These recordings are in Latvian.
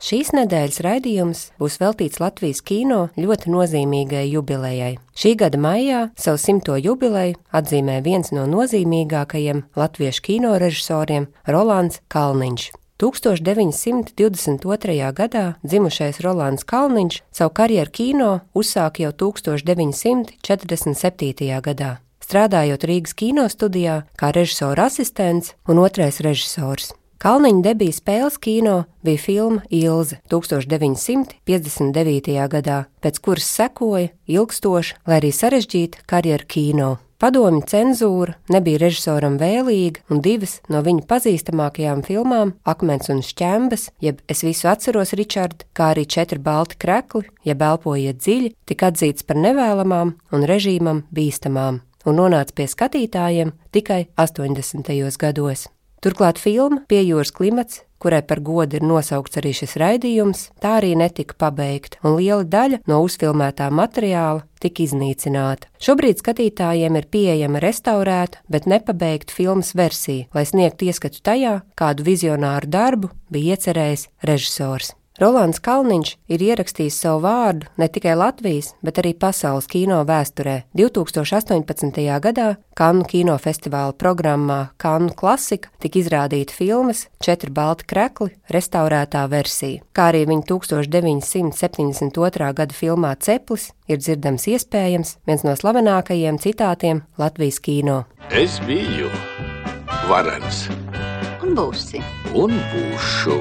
Šīs nedēļas raidījums būs veltīts Latvijas kino ļoti nozīmīgai jubilejai. Šī gada maijā savu simto jubileju atzīmē viens no nozīmīgākajiem latviešu kino režisoriem - Rolands Kalniņš. 1922. gadā dzimušais Rolands Kalniņš savu karjeru kino uzsāka jau 1947. gadā, strādājot Rīgas kino studijā kā režisora asistents un otrais režisors. Kalniņa debija spēles kino bija filma Ilze 1959. gadā, pēc kuras sekoja ilgstoša, lai arī sarežģīta karjera kino. Padomju cenzūra nebija režisoram vēlīga, un divas no viņa pazīstamākajām filmām - Akmens un šķembas, jeb Es visu atceros, Ričard, kā arī Četri balti krekli, jeb Elpojiet dziļi, tika atzīts par nevēlamām un režīmam bīstamām, un nonāca pie skatītājiem tikai 80. gados. Turklāt filma Piejūras klimats, kurai par godu ir nosaukts arī šis raidījums, tā arī netika pabeigta, un liela daļa no uzfilmētā materiāla tika iznīcināta. Šobrīd skatītājiem ir pieejama restaurēta, bet nepabeigta filmas versija, lai sniegtu ieskatu tajā, kādu vizionāru darbu bija iecerējis režisors. Rolands Kalniņš ir ierakstījis savu vārdu ne tikai Latvijas, bet arī pasaules kino vēsturē. 2018. gadā Kannu kinofestivāla programmā Kannu klasika tika izrādīta filmas Četri balti krekli restaurētā versija, kā arī viņa 1972. gada filmā Ceplis ir dzirdams iespējams viens no slavenākajiem citātiem Latvijas kino. Es biju varens un būsi un būšu.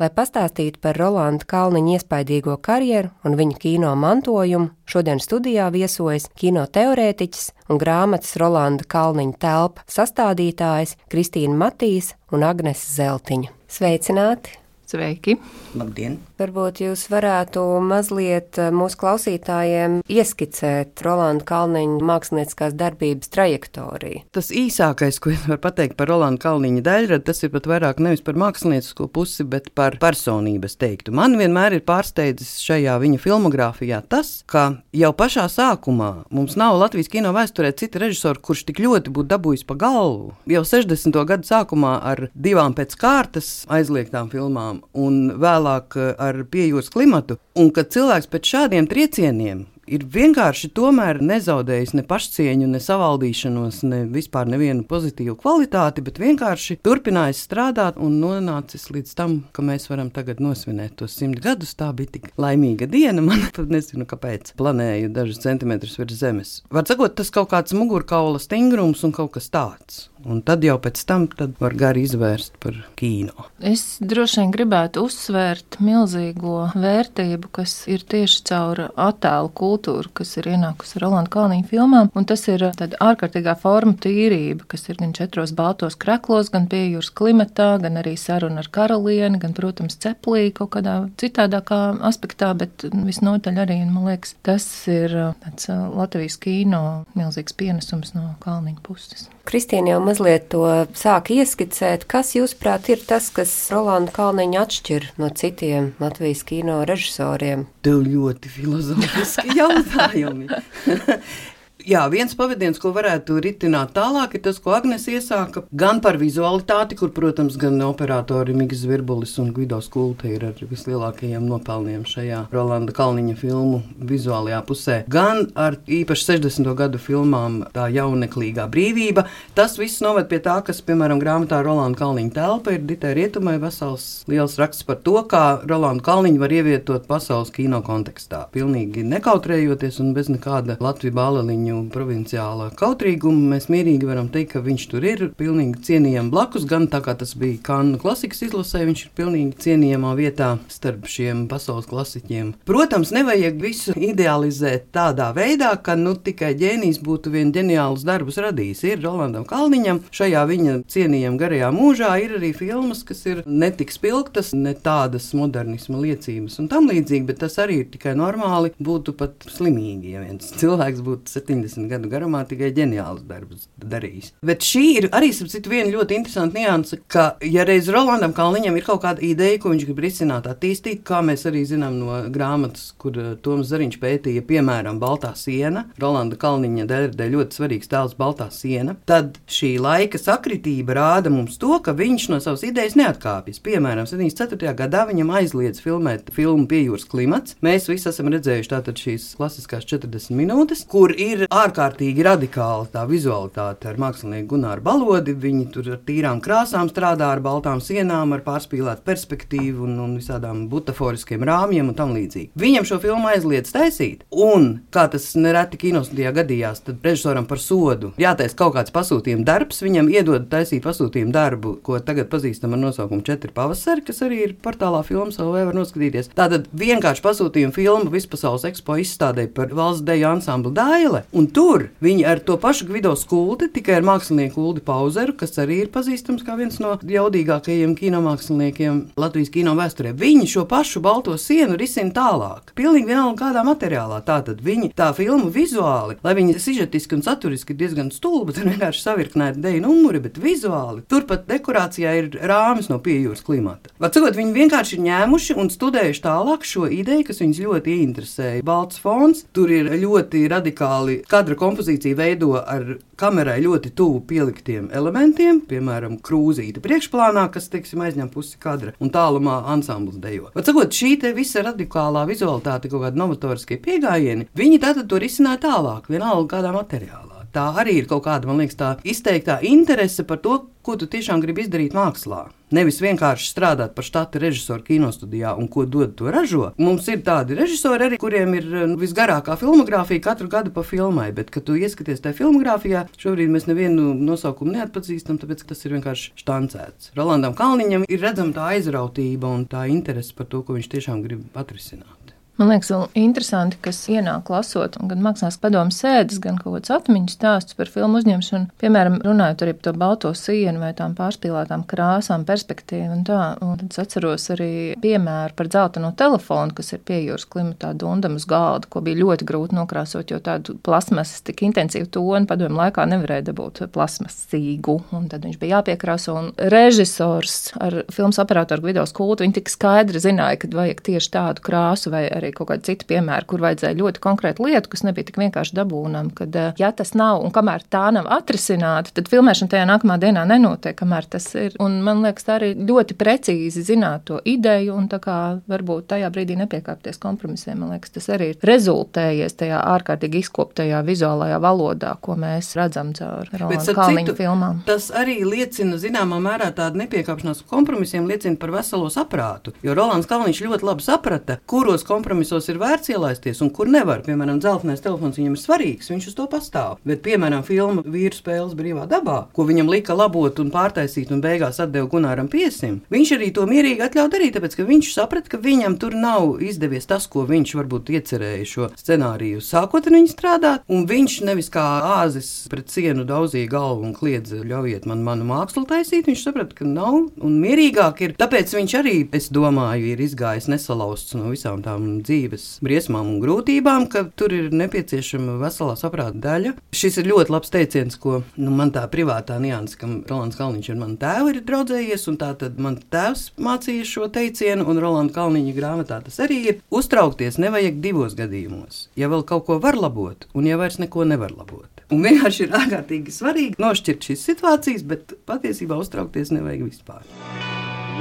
Lai pastāstītu par Rolanda Kalniņa iespaidīgo karjeru un viņa kino mantojumu, šodien studijā viesojas kino teorētiķis un grāmatas Rolanda Kalniņa telpa sastādītājs Kristīna Matīs un Agnes Zeltiņa. Sveicināti! Sveiki! Labdien! Varbūt jūs varētu mazliet eh, mūsu klausītājiem ieskicēt Rolanda Kalniņa mākslinieckās darbības trajektoriju. Tas īsākais, ko es varu pateikt par Rolanda Kalniņa daļradu, tas ir pat vairāk nevis par māksliniecisko pusi, bet par personības teiktu. Man vienmēr ir pārsteidzis šajā viņa filmogrāfijā tas, ka jau pašā sākumā mums nav Latvijas kino vēsturē cita režisora, kurš tik ļoti būtu dabūjis pa galvu. Jau 60. gadu sākumā ar divām pēc kārtas aizliegtām filmām un vēlāk eh, ar piejūras klimatu, un ka cilvēks pēc šādiem triecieniem ir vienkārši tomēr nezaudējis ne pašcieņu, ne savaldīšanos, ne vispār nevienu pozitīvu kvalitāti, bet vienkārši turpinājis strādāt un nonācis līdz tam, ka mēs varam tagad nosvinēt tos simt gadus. Tā bija tik laimīga diena. Man pat nezinu, kāpēc planēju dažus centimetrus virs zemes. Var sakot, tas kaut kāds mugurkaula stingrums un kaut kas tāds. Un tad jau pēc tam var gari izvērst par kino. Es droši vien gribētu uzsvērt milzīgo vērtību, kas ir tieši caur attēlu kultūru, kas ir ienākusi Rolanda Kalniņa filmām. Un tas ir tāda ārkārtīgā forma tīrība, kas ir gan četros baltos kreklos, gan pie jūras klimatā, gan arī saruna ar karalieni, gan, protams, ceplī kaut kādā citādākā aspektā, bet visnotaļ arī, man liekas, tas ir tāds Latvijas kino milzīgs pienesums no Kalniņa puses. Kristīna jau mazliet to sāk ieskicēt. Kas, jūsuprāt, ir tas, kas Rolandu Kalniņu atšķir no citiem Latvijas kino režisoriem? Tev ļoti filozofiski jautājumi. Jā, viens pavadiens, ko varētu ritināt tālāk, ir tas, ko Agnēs iesāka gan par vizualitāti, kur, protams, gan operatori Mikls Zvirbulis un Guido Skulta ir ar vislielākajiem nopelniem šajā Rolanda Kalniņa filmu vizuālajā pusē, gan ar īpaši 60. gadu filmām tā jauneklīgā brīvība. Tas viss noved pie tā, kas, piemēram, grāmatā Rolanda Kalniņa telpa ir Ditē Rietumai vesels liels raksts par to, kā Rolanda Kalniņa var ievietot pasaules kino kontekstā. Pilnīgi nekautrējoties un bez nekāda Latvijas bāliņa viņu provinciālā kautrīguma mēs mierīgi varam teikt, ka viņš tur ir pilnīgi cienījams blakus. Gan tā kā tas bija Kannu klasikas izlasē, viņš ir pilnīgi cienījamā vietā starp šiem pasaules klasiķiem. Protams, nevajag visu idealizēt tādā veidā, ka nu, tikai ģēnijs būtu vien ģeniāls darbus radījis. Ir Rolandam Kalniņam šajā viņa cienījamā garajā mūžā ir arī filmas, kas ir netik spilgtas, ne tādas modernisma liecības un tam līdzīgi, bet tas arī ir tikai normāli. Būtu pat slimīgi, ja viens cilvēks būtu 70 gadu garumā tikai ģeniāls darbus darījis. Bet šī ir arī citu, viena ļoti interesanta nianse, ka, ja reiz Rolandam Kalniņam ir kaut kāda ideja, ko viņš grib risināt, attīstīt, kā mēs arī zinām no grāmatas, kur uh, Toms Zariņš pētīja, piemēram, Baltā siena, Rolanda Kalniņa dēļ ļoti svarīgs tēls Baltā siena, tad šī laika sakritība rāda mums to, ka viņš no savas idejas neatkāpjas. Piemēram, 74. gadā viņam aizliedz filmēt filmu Piejūras klimats. Mēs visi esam redzējuši tātad šīs klasiskās 40 minūtes, kur ir ārkārtīgi radikāla tā vizualitāte ar mākslinieku Gunāru Balodi. Viņi tur ar tīrām krāsām strādā, ar baltām sienām, ar pārspīlētu perspektīvu un, un visādām butaforiskiem rāmjiem un tam līdzīgi. Viņam šo filmu aizliedz taisīt, un kā tas nereti kinostudijā gadījās, tad režisoram par sodu jātaisa kaut kāds pasūtījuma darbs, viņam iedod taisīt pasūtījumu darbu, ko tagad pazīstam ar nosaukumu Četri pavasari, kas arī ir portālā filmas LV var noskatīties. Tātad vienkārši pasūtījuma filma Vispasaules ekspo izstādē par valsts deju ansamblu Daile, un tur viņi ar to pašu Gvido skulti, tikai ar mākslinieku Uldi Pauzeru, kas arī ir pazīstams kā viens no jaudīgākajiem kinomāksliniekiem Latvijas kino vēsturē. Viņi šo pašu balto sienu risina tālāk. Pilnīgi vienalga kādā materiālā. Tātad viņi tā filmu vizuāli, lai viņi sižetiski un saturiski diezgan stulbi, tur vienkārši savirknēti deju numuri, bet vizuāli turpat dekorācijā ir rāmis no piejūras klimata. Vecākot, viņi vienkārši ir ņēmuši un studējuši tālāk šo ideju, kas viņus ļoti ieinteresēja. Balts fons, tur ir ļoti radikāli kadra kompozīcija veido ar kamerai ļoti tuvu pieliktiem elementiem, piemēram, krūzīte priekšplānā, kas, teiksim, aizņem pusi kadra un tālumā ansamblis dejo. Vecākot, šī visa radikālā vizualitāte, kaut kādi novatoriskie pieejami, viņi tātad to risināja tālāk, vienalga kādā materiālā. Tā arī ir kaut kāda, man liekas, tā izteiktā interese par to, ko tu tiešām gribi izdarīt mākslā. Nevis vienkārši strādāt par štata režisoru kinostudijā un ko dod to ražo. Mums ir tādi režisori, arī, kuriem ir nu, visgarākā filmogrāfija katru gadu pa filmai, bet, kad tu ieskaties tajā filmogrāfijā, šobrīd mēs nevienu nosaukumu neatpazīstam, tāpēc tas ir vienkārši štancēts. Rolandam Kalniņam ir redzama tā aizrautība un tā interese par to, ko viņš tiešām grib atrisināt. Man liekas, vēl interesanti, kas ienāk lasot gan mākslinieks padomu sēdes, gan kaut kāds atmiņu stāsts par filmu uzņemšanu. Piemēram, runājot arī par to balto sienu vai tām pārspīlētām krāsām, perspektīvu un tā. Un tad es atceros arī piemēru par dzelteno telefonu, kas ir pie jūras klimatā dundam uz galda, ko bija ļoti grūti nokrāsot, jo tādu plasmasas tik intensīvu tonu padomu laikā nevarēja dabūt plasmasīgu. Un tad viņš bija jāpiekrāso un režisors ar filmas operatoru Gvido Skultu, viņi tik skaidri zināja, ka vajag tieši tādu krāsu vai arī kaut kādu citu piemēru, kur vajadzēja ļoti konkrētu lietu, kas nebija tik vienkārši dabūnama. Kad, eh, ja tas nav un kamēr tā nav atrisināta, tad filmēšana tajā nākamā dienā nenotiek, kamēr tas ir. Un man liekas, tā arī ļoti precīzi zināt to ideju un tā kā varbūt tajā brīdī nepiekāpties kompromisiem. Man liekas, tas arī ir rezultējies tajā ārkārtīgi izkoptajā vizuālajā valodā, ko mēs redzam caur Kalniņa filmām. Tas arī liecina zināmā mērā tādu nepiekāpšanās kompromisiem, liecina par veselo saprātu. Jo Rolands Kalniņš ļoti labi saprata, kuros kompromisos kompromisos ir vērts ielaisties un kur nevar. Piemēram, dzeltenais telefons viņam ir svarīgs, viņš uz to pastāv. Bet, piemēram, filma Vīru spēles brīvā dabā, ko viņam lika labot un pārtaisīt, un beigās atdeva Gunāram Piesim, viņš arī to mierīgi atļauj darīt, tāpēc ka viņš saprata, ka viņam tur nav izdevies tas, ko viņš varbūt iecerēja šo scenāriju sākot ar viņu strādāt, un viņš nevis kā āzis pret sienu daudzīja galvu un kliedza, ļaujiet man manu mākslu taisīt, viņš saprata, ka nav un mierīgāk ir. Tāpēc viņš arī, es domāju, ir izgājis nesalausts no visām tām dzīves briesmām un grūtībām, ka tur ir nepieciešama veselā saprāta daļa. Šis ir ļoti labs teiciens, ko nu, man tā privātā nianses, ka Rolands Kalniņš ar mani tēvu ir draudzējies, un tā tad man tēvs mācīja šo teicienu, un Rolanda Kalniņa grāmatā tas arī ir. Uztraukties nevajag divos gadījumos. Ja vēl kaut ko var labot, un ja vairs neko nevar labot. Un vienkārši ir ārkārtīgi svarīgi nošķirt šīs situācijas, bet patiesībā uztraukties nevajag vispār.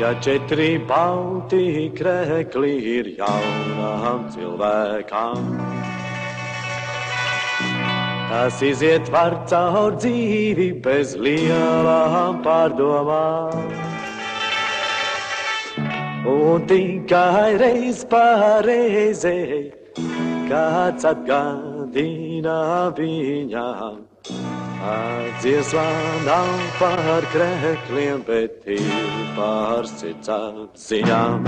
Ja četri balti krēkli ir jaunām cilvēkām, tas iziet var caur dzīvi bez lielām pārdomām. Un tikai reiz pārreizē kāds atgādina dīna viņām. Dziesmā nav par krēkliem, bet ir par sirds apziņām.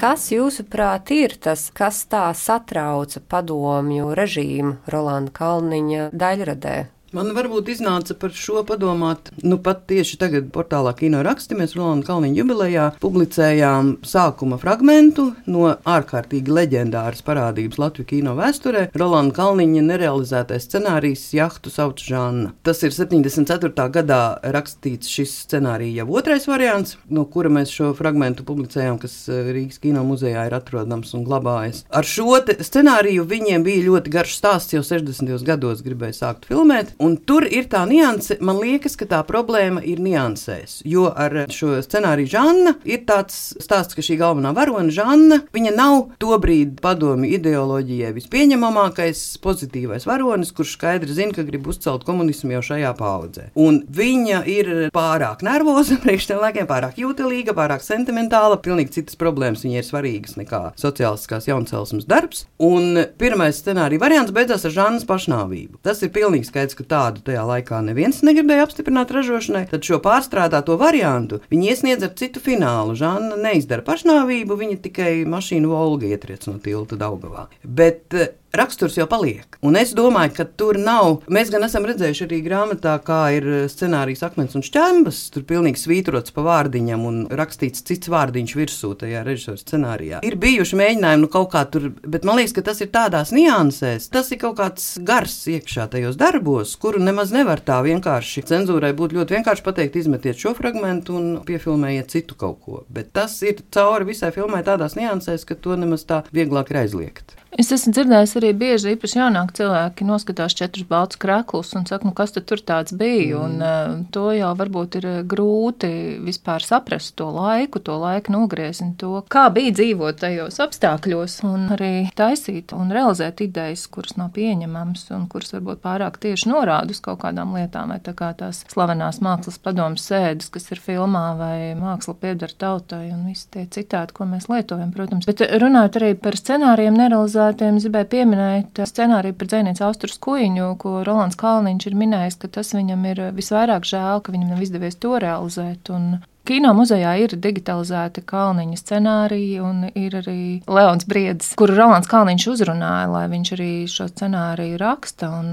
Kas, jūsuprāt, ir tas, kas tā satrauca padomju režīmu Rolanda Kalniņa daļradē? Man varbūt iznāca par šo padomāt. Nu, pat tieši tagad, portālā Kino raksti, mēs Rolanda Kalniņa jubilejā publicējām sākuma fragment no ārkārtīgi leģendāras parādības Latvijas kino vēsturē. Rolanda Kalniņa nerealizētais scenārijs Jahtu sauc Žanna. Tas ir 74. gadā rakstīts šis scenārijs jau otrais variants, no kura mēs šo fragment publicējām, kas eh, Rīgas kino muzejā ir atrodams un glabājas. Ar šo scenāriju viņiem bija ļoti garš stāsts, jau 60. gados gribēja sākt filmēt. Un tur ir tā nianse, man liekas, ka tā problēma ir niansēs. Jo ar šo scenāriju Žanna ir tāds stāsts, ka šī galvenā varone Žanna, viņa nav tobrīd padomju ideoloģijai vispieņemamākais pozitīvais varonis, kurš skaidri zina, ka grib uzcelt komunismu jau šajā paudzē. Un viņa ir pārāk nervoza priekš tiem laikiem, pārāk jūtīga, pārāk sentimentāla, pilnīgi citas problēmas viņai ir svarīgas nekā sociālistiskās jauncelsmes darbs. Un pirmais scenārija variants beidzās ar Žannas pašnāvību. Tas ir pilnīgi skaidrs, ka tādu tajā laikā neviens negribēja apstiprināt ražošanai, tad šo pārstrādāto variantu viņi iesniedz ar citu finālu. Žanna neizdara pašnāvību, viņa tikai mašīnu Volga ietriec no tilta Daugavā. Bet eh, raksturs jau paliek. Un es domāju, ka tur nav. Mēs gan esam redzējuši arī grāmatā, kā ir eh, scenārijs akmens un šķembas. Tur pilnīgi svītrots pa vārdiņam un rakstīts cits vārdiņš virsū tajā režisora scenārijā. Ir bijuši mēģinājumi nu, kaut kā tur, bet man liekas, ka tas ir tādās niansēs. Tas ir kaut kāds gars iekšā tajos darbos, kuru nemaz nevar tā vienkārši. Cenzūrai būtu ļoti vienkārši pateikt, izmetiet šo fragment un piefilmējiet citu kaut ko. Bet tas ir cauri visai filmai tādās niansēs, ka to nemaz tā vieglāk ir aizliegt. Es esmu dzirdējis arī bieži, īpaši jaunāki cilvēki, noskatās četrus baltus krāklus un saka, nu, kas tur tāds bija. Mm. Un, uh, to jau varbūt ir grūti vispār saprast to laiku, to laika nogriezni, to, kā bija dzīvot tajos apstākļos un arī taisīt un realizēt idejas, kuras nav pieņemamas un kuras varbūt pārāk tieši norāda uz kaut kādām lietām, vai tā kā tās slavenās mākslas padomas sēdes, kas ir filmā, vai māksla pieder tautai un visi tie citādi, ko mēs lietojam, protams. Bet runājot arī par scenārijiem nerealizēt es gribēju pieminēt scenāriju par dzēnieci Austrus Kuiņu, ko Rolands Kalniņš ir minējis, ka tas viņam ir visvairāk žēl, ka viņam nav izdevies to realizēt. Un Kino muzejā ir digitalizēta Kalniņa scenārija, un ir arī Leons Briedis, kuru Rolands Kalniņš uzrunāja, lai viņš arī šo scenāriju raksta, un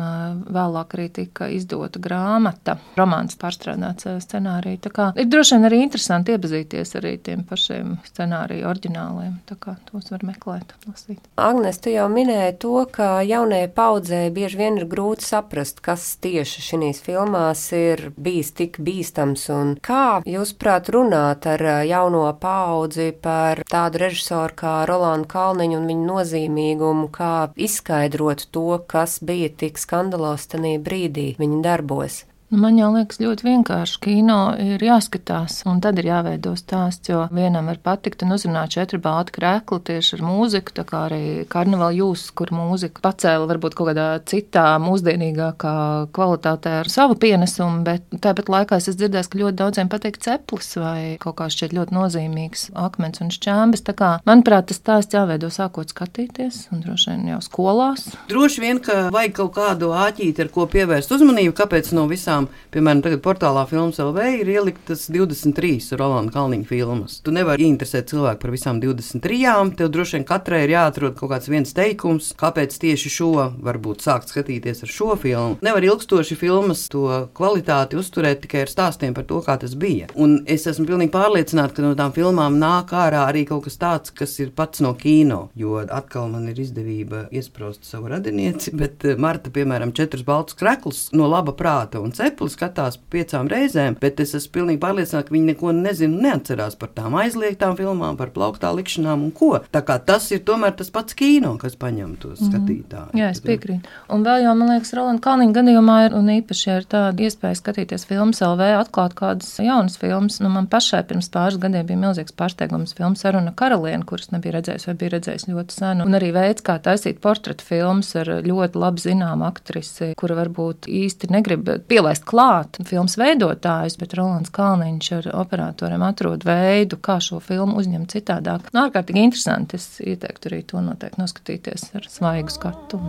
vēlāk arī tika izdota grāmata, romāns pārstrādāts scenāriju. Tā kā ir droši vien arī interesanti iepazīties arī tiem pašiem scenāriju oriģināliem, tā kā tos var meklēt, lasīt. Agnes, tu jau minēji to, ka jaunajai paudzē bieži vien ir grūti saprast, kas tieši šīs filmās ir bijis tik bīstams, un kā jūs prāt, varētu runāt ar jauno paudzi par tādu režisoru kā Rolandu Kalniņu un viņa nozīmīgumu, kā izskaidrot to, kas bija tik skandalos tajā brīdī viņa darbos? Nu, man jau liekas, ļoti vienkārši. Kino ir jāskatās, un tad ir jāveido stāsts. Jo vienam var patikt un uzrunāt četri balti krēkli tieši ar mūziku, tā kā arī karnevāla jūs, kur mūzika pacēla varbūt kaut kādā citā, mūsdienīgākā kvalitātē ar savu pienesumu, bet tāpat laikā es dzirdēju, ka ļoti daudziem patīk ceplis vai kaut kā šķiet ļoti nozīmīgs akmens un šķēmbas. Tā kā, manuprāt, tas stāsts jāveido sākot skatīties, un droši vien jau skolās. Droši vien, ka vajag kaut kādu āķīti, ar ko pievērst uzmanību, kāpēc no visām filmām, piemēram, tagad portālā Filmas LV ir ieliktas 23 Rolanda Kalniņa filmas. Tu nevari interesēt cilvēku par visām 23. Tev droši vien katrai ir jāatrod kaut kāds viens teikums, kāpēc tieši šo varbūt sākt skatīties ar šo filmu. Nevar ilgstoši filmas to kvalitāti uzturēt tikai ar stāstiem par to, kā tas bija. Un es esmu pilnīgi pārliecināta, ka no tām filmām nāk ārā arī kaut kas tāds, kas ir pats no kino. Jo atkal man ir izdevība iesprost savu radinieci, bet eh, Marta, piemēram, četrus baltus kreklus no laba prāta un ceļa cepli skatās piecām reizēm, bet es esmu pilnīgi pārliecināta, ka viņi neko nezina un neatcerās par tām aizliegtām filmām, par plauktā likšanām un ko. Tā kā tas ir tomēr tas pats kino, kas paņem tos mm. skatītājus. Jā, es piekrītu. Un vēl jau, man liekas, Rolanda Kalniņa gadījumā ir un īpaši ir tāda iespēja skatīties filmas LV, atklāt kādas jaunas filmas. Nu, man pašai pirms pāris gadiem bija milzīgs pārsteigums filmas Saruna Karaliene, kuras nebija redzējis vai bija redzējis ļoti sen. Un arī veids, kā taisīt portretu filmas ar ļoti labi zināmu aktrisi, kura varbūt īsti negrib pielaist palaist klāt filmas veidotājus, bet Rolands Kalniņš ar operatoriem atrod veidu, kā šo filmu uzņemt citādāk. Nu, ārkārtīgi interesanti. Es ieteiktu arī to noteikti noskatīties ar svaigu skatu.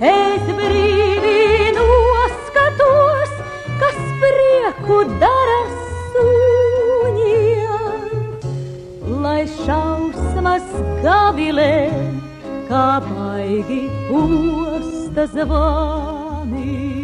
Es brīvi noskatos, kas prieku dara suņiem, lai šausmas gavilē, kā baigi posta zvani.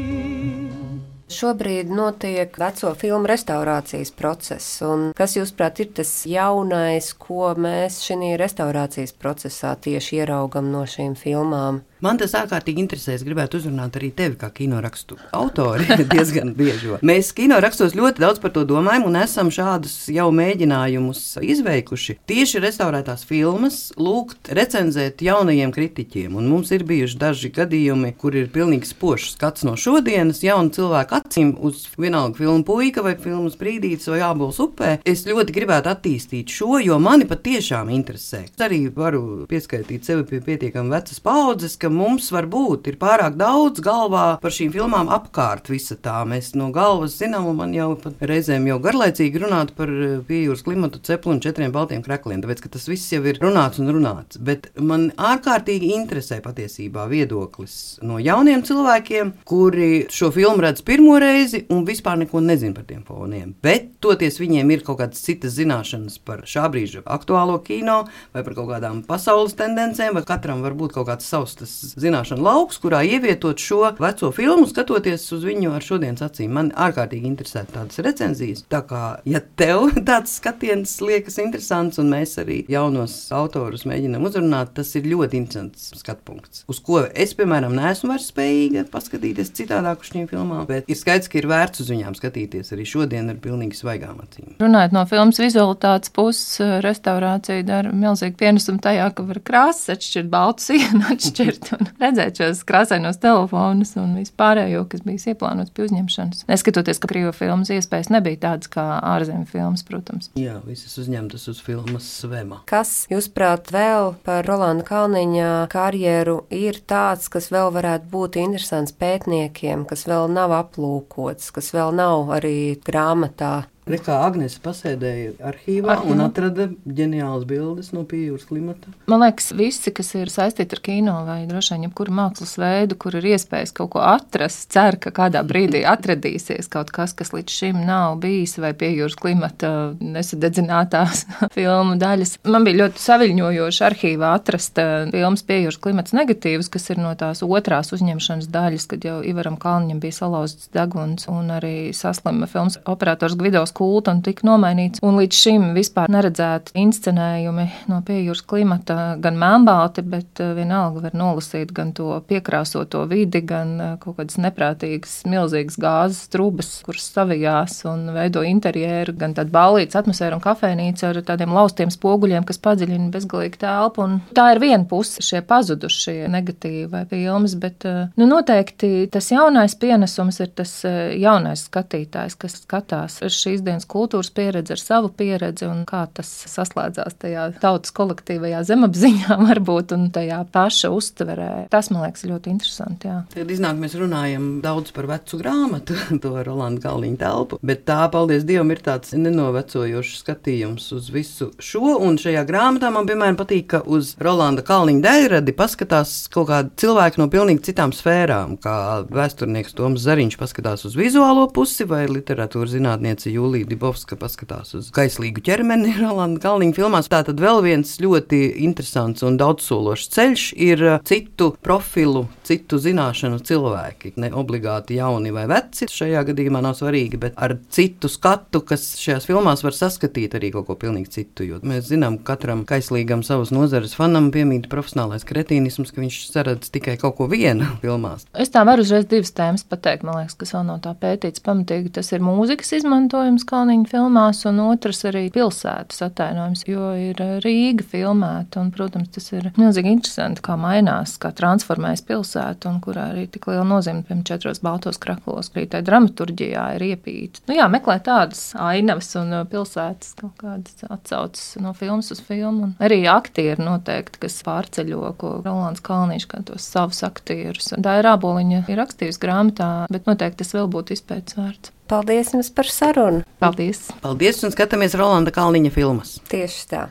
Šobrīd notiek veco filmu restaurācijas process. Kas, jūsuprāt, ir tas jaunais, ko mēs šajā restaurācijas procesā tieši ieraugam no šīm filmām? Man tas ārkārtīgi interesē. Es gribētu uzrunāt arī tevi, kā kinorakstu autori, diezgan bieži. Mēs kinorakstos ļoti daudz par to domājam un esam šādus jau mēģinājumus izveikuši. Tieši restaurētās filmas lūgt recenzēt jaunajiem kritiķiem. Un mums ir bijuši daži gadījumi, kur ir pilnīgi spožs skats no šodienas jaunu cilvēku acīm uz vienalga filmu puika vai filmu sprīdītis vai ābols upē. Es ļoti gribētu attīstīt šo, jo mani patiešām interesē. Es arī varu pieskaitīt sevi pie pietiekami vecas paudzes ka mums varbūt ir pārāk daudz galvā par šīm filmām apkārt visa tā. Mēs no galvas zinām, un man jau reizēm jau garlaicīgi runāt par eh, piejūras klimatu cepli un četriem baltiem krekliem, tāpēc ka tas viss jau ir runāts un runāts. Bet man ārkārtīgi interesē patiesībā viedoklis no jauniem cilvēkiem, kuri šo filmu redz pirmo reizi un vispār neko nezina par tiem foniem. Bet toties viņiem ir kaut kādas citas zināšanas par šā brīža aktuālo kino vai par kaut kādām pasaules tendencēm, vai katram var būt kaut kāds savs tas zināšanu lauks, kurā ievietot šo veco filmu, skatoties uz viņu ar šodienas acīm. Man ārkārtīgi interesē tādas recenzijas. Tā kā, ja tev tāds skatiens liekas interesants, un mēs arī jaunos autorus mēģinām uzrunāt, tas ir ļoti interesants skatu punkts. Uz ko es, piemēram, neesmu vairs spējīga paskatīties citādāk uz šīm filmām, bet ir skaidrs, ka ir vērts uz viņām skatīties arī šodien ar pilnīgi svaigām acīm. Runājot no filmas vizualitātes puses, restaurācija dara milzīgu pienesumu tajā, ka var krāsas atšķirt, baltu sienu atšķirt iet un redzēt šos krāsainos telefonus un vispārējo, kas bija ieplānots pie uzņemšanas. Neskatoties, ka krīvu filmas iespējas nebija tādas kā ārzemju filmas, protams. Jā, visas uzņemtas uz filmas svema. Kas, jūsuprāt, vēl par Rolanda Kalniņa karjeru ir tāds, kas vēl varētu būt interesants pētniekiem, kas vēl nav aplūkots, kas vēl nav arī grāmatā Re, kā Agnēs pasēdēja arhīvā Ar, un atrada ģeniālas bildes no pieejūras klimata. Man liekas, visi, kas ir saistīti ar kino vai droši vien jebkuru mākslas veidu, kur ir iespējas kaut ko atrast, cer, ka kādā brīdī atradīsies kaut kas, kas līdz šim nav bijis vai pieejūras klimata nesadedzinātās filmu daļas. Man bija ļoti saviļņojoši arhīvā atrast eh, filmas pieejūras klimats negatīvus, kas ir no tās otrās uzņemšanas daļas, kad jau Ivaram Kalniņam bija salauzts deguns un arī saslima filmas operators Gvidos kulta un tika nomainīts. Un līdz šim vispār neredzēti inscenējumi no piejūras klimata, gan mēmbāti, bet eh, vienalga var nolasīt gan to piekrāsoto vidi, gan eh, kaut kādas neprātīgas, milzīgas gāzes trubas, kuras savijās un veido interjeru, gan tādu ballītas atmosfēru un kafejnīcu ar tādiem laustiem spoguļiem, kas padziļina bezgalīgi telpu. Un tā ir viena puse, šie pazudušie negatīvi filmas, bet eh, nu, noteikti tas jaunais pienesums ir tas jaunais skatītājs, kas skatās šīs šodienas kultūras pieredzi ar savu pieredzi un kā tas saslēdzās tajā tautas kolektīvajā zemapziņā, varbūt, un tajā paša uztverē. Tas man liekas ļoti interesanti. Jā. Tad iznāk, mēs runājam daudz par vecu grāmatu, to Rolanda Kalniņa telpu, bet tā, paldies Dievam, ir tāds nenovecojošs skatījums uz visu šo. Un šajā grāmatā man, piemēram, patīk, ka uz Rolanda Kalniņa daļradi paskatās kaut kādi cilvēki no pilnīgi citām sfērām, kā vēsturnieks Toms Zariņš paskatās uz vizuālo pusi vai literatūra zinātniece Jūlija. Julija Dibovska paskatās uz kaislīgu ķermeni Rolanda Kalniņa filmās. Tā tad vēl viens ļoti interesants un daudzsološs ceļš ir uh, citu profilu, citu zināšanu cilvēki. Ne obligāti jauni vai veci šajā gadījumā nav svarīgi, bet ar citu skatu, kas šajās filmās var saskatīt arī kaut ko pilnīgi citu. Jo mēs zinām, ka katram kaislīgam savas nozares fanam piemīt profesionālais kretīnisms, ka viņš saredz tikai kaut ko vienu filmās. Es tā varu uzreiz divas tēmas pateikt, man liekas, kas vēl nav tā pētīts pamatīgi. Tas ir mūzikas izmantojums, Kalniņa filmās, un otrs arī pilsētas attēlojums, jo ir Rīga filmēta. Un, protams, tas ir milzīgi interesanti, kā mainās, kā transformējas pilsēta, un kurā arī tik liela nozīme, piemēram, četros baltos kraklos, arī tā dramaturģijā ir iepīta. Nu, jā, meklē tādas ainavas un pilsētas kaut kādas atsaucas no filmas uz filmu. Un arī aktieri noteikti, kas pārceļo, ko Rolands Kalniņš, kā tos savus aktierus. Tā ir āboliņa, ir rakstījusi grāmatā, bet noteikti tas vēl būtu izpētes vērts. Paldies jums par sarunu! Paldies! Paldies un skatāmies Rolanda Kalniņa filmas! Tieši tā!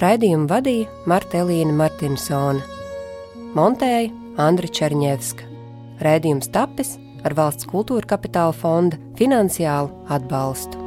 Raidījumu vadīja Marta Elīna Martinsona, montēja Andra Černievska. Raidījums tapis ar valsts kultūra kapitāla fonda finansiālu atbalstu.